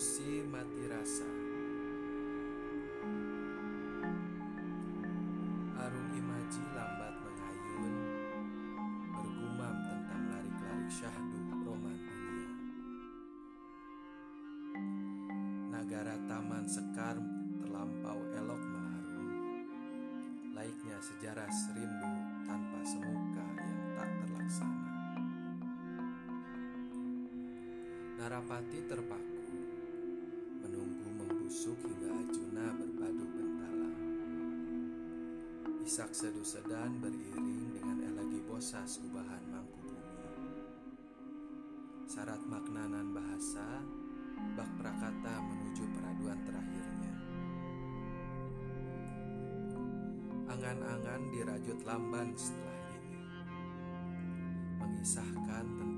Si mati rasa. Arung imaji lambat mengayun, bergumam tentang larik-larik syahdu roman dunia. Nagara taman sekar terlampau elok mengharum, laiknya sejarah serindu tanpa semuka yang tak terlaksana. Narapati terpaku Membusuk hingga Ajuna berpadu bentala. Isak sedu sedan beriring dengan elegi bosas gubahan mangku bumi. Syarat maknanan bahasa Bak prakata menuju peraduan terakhirnya. Angan-angan dirajut lamban setelah ini. Mengisahkan tentang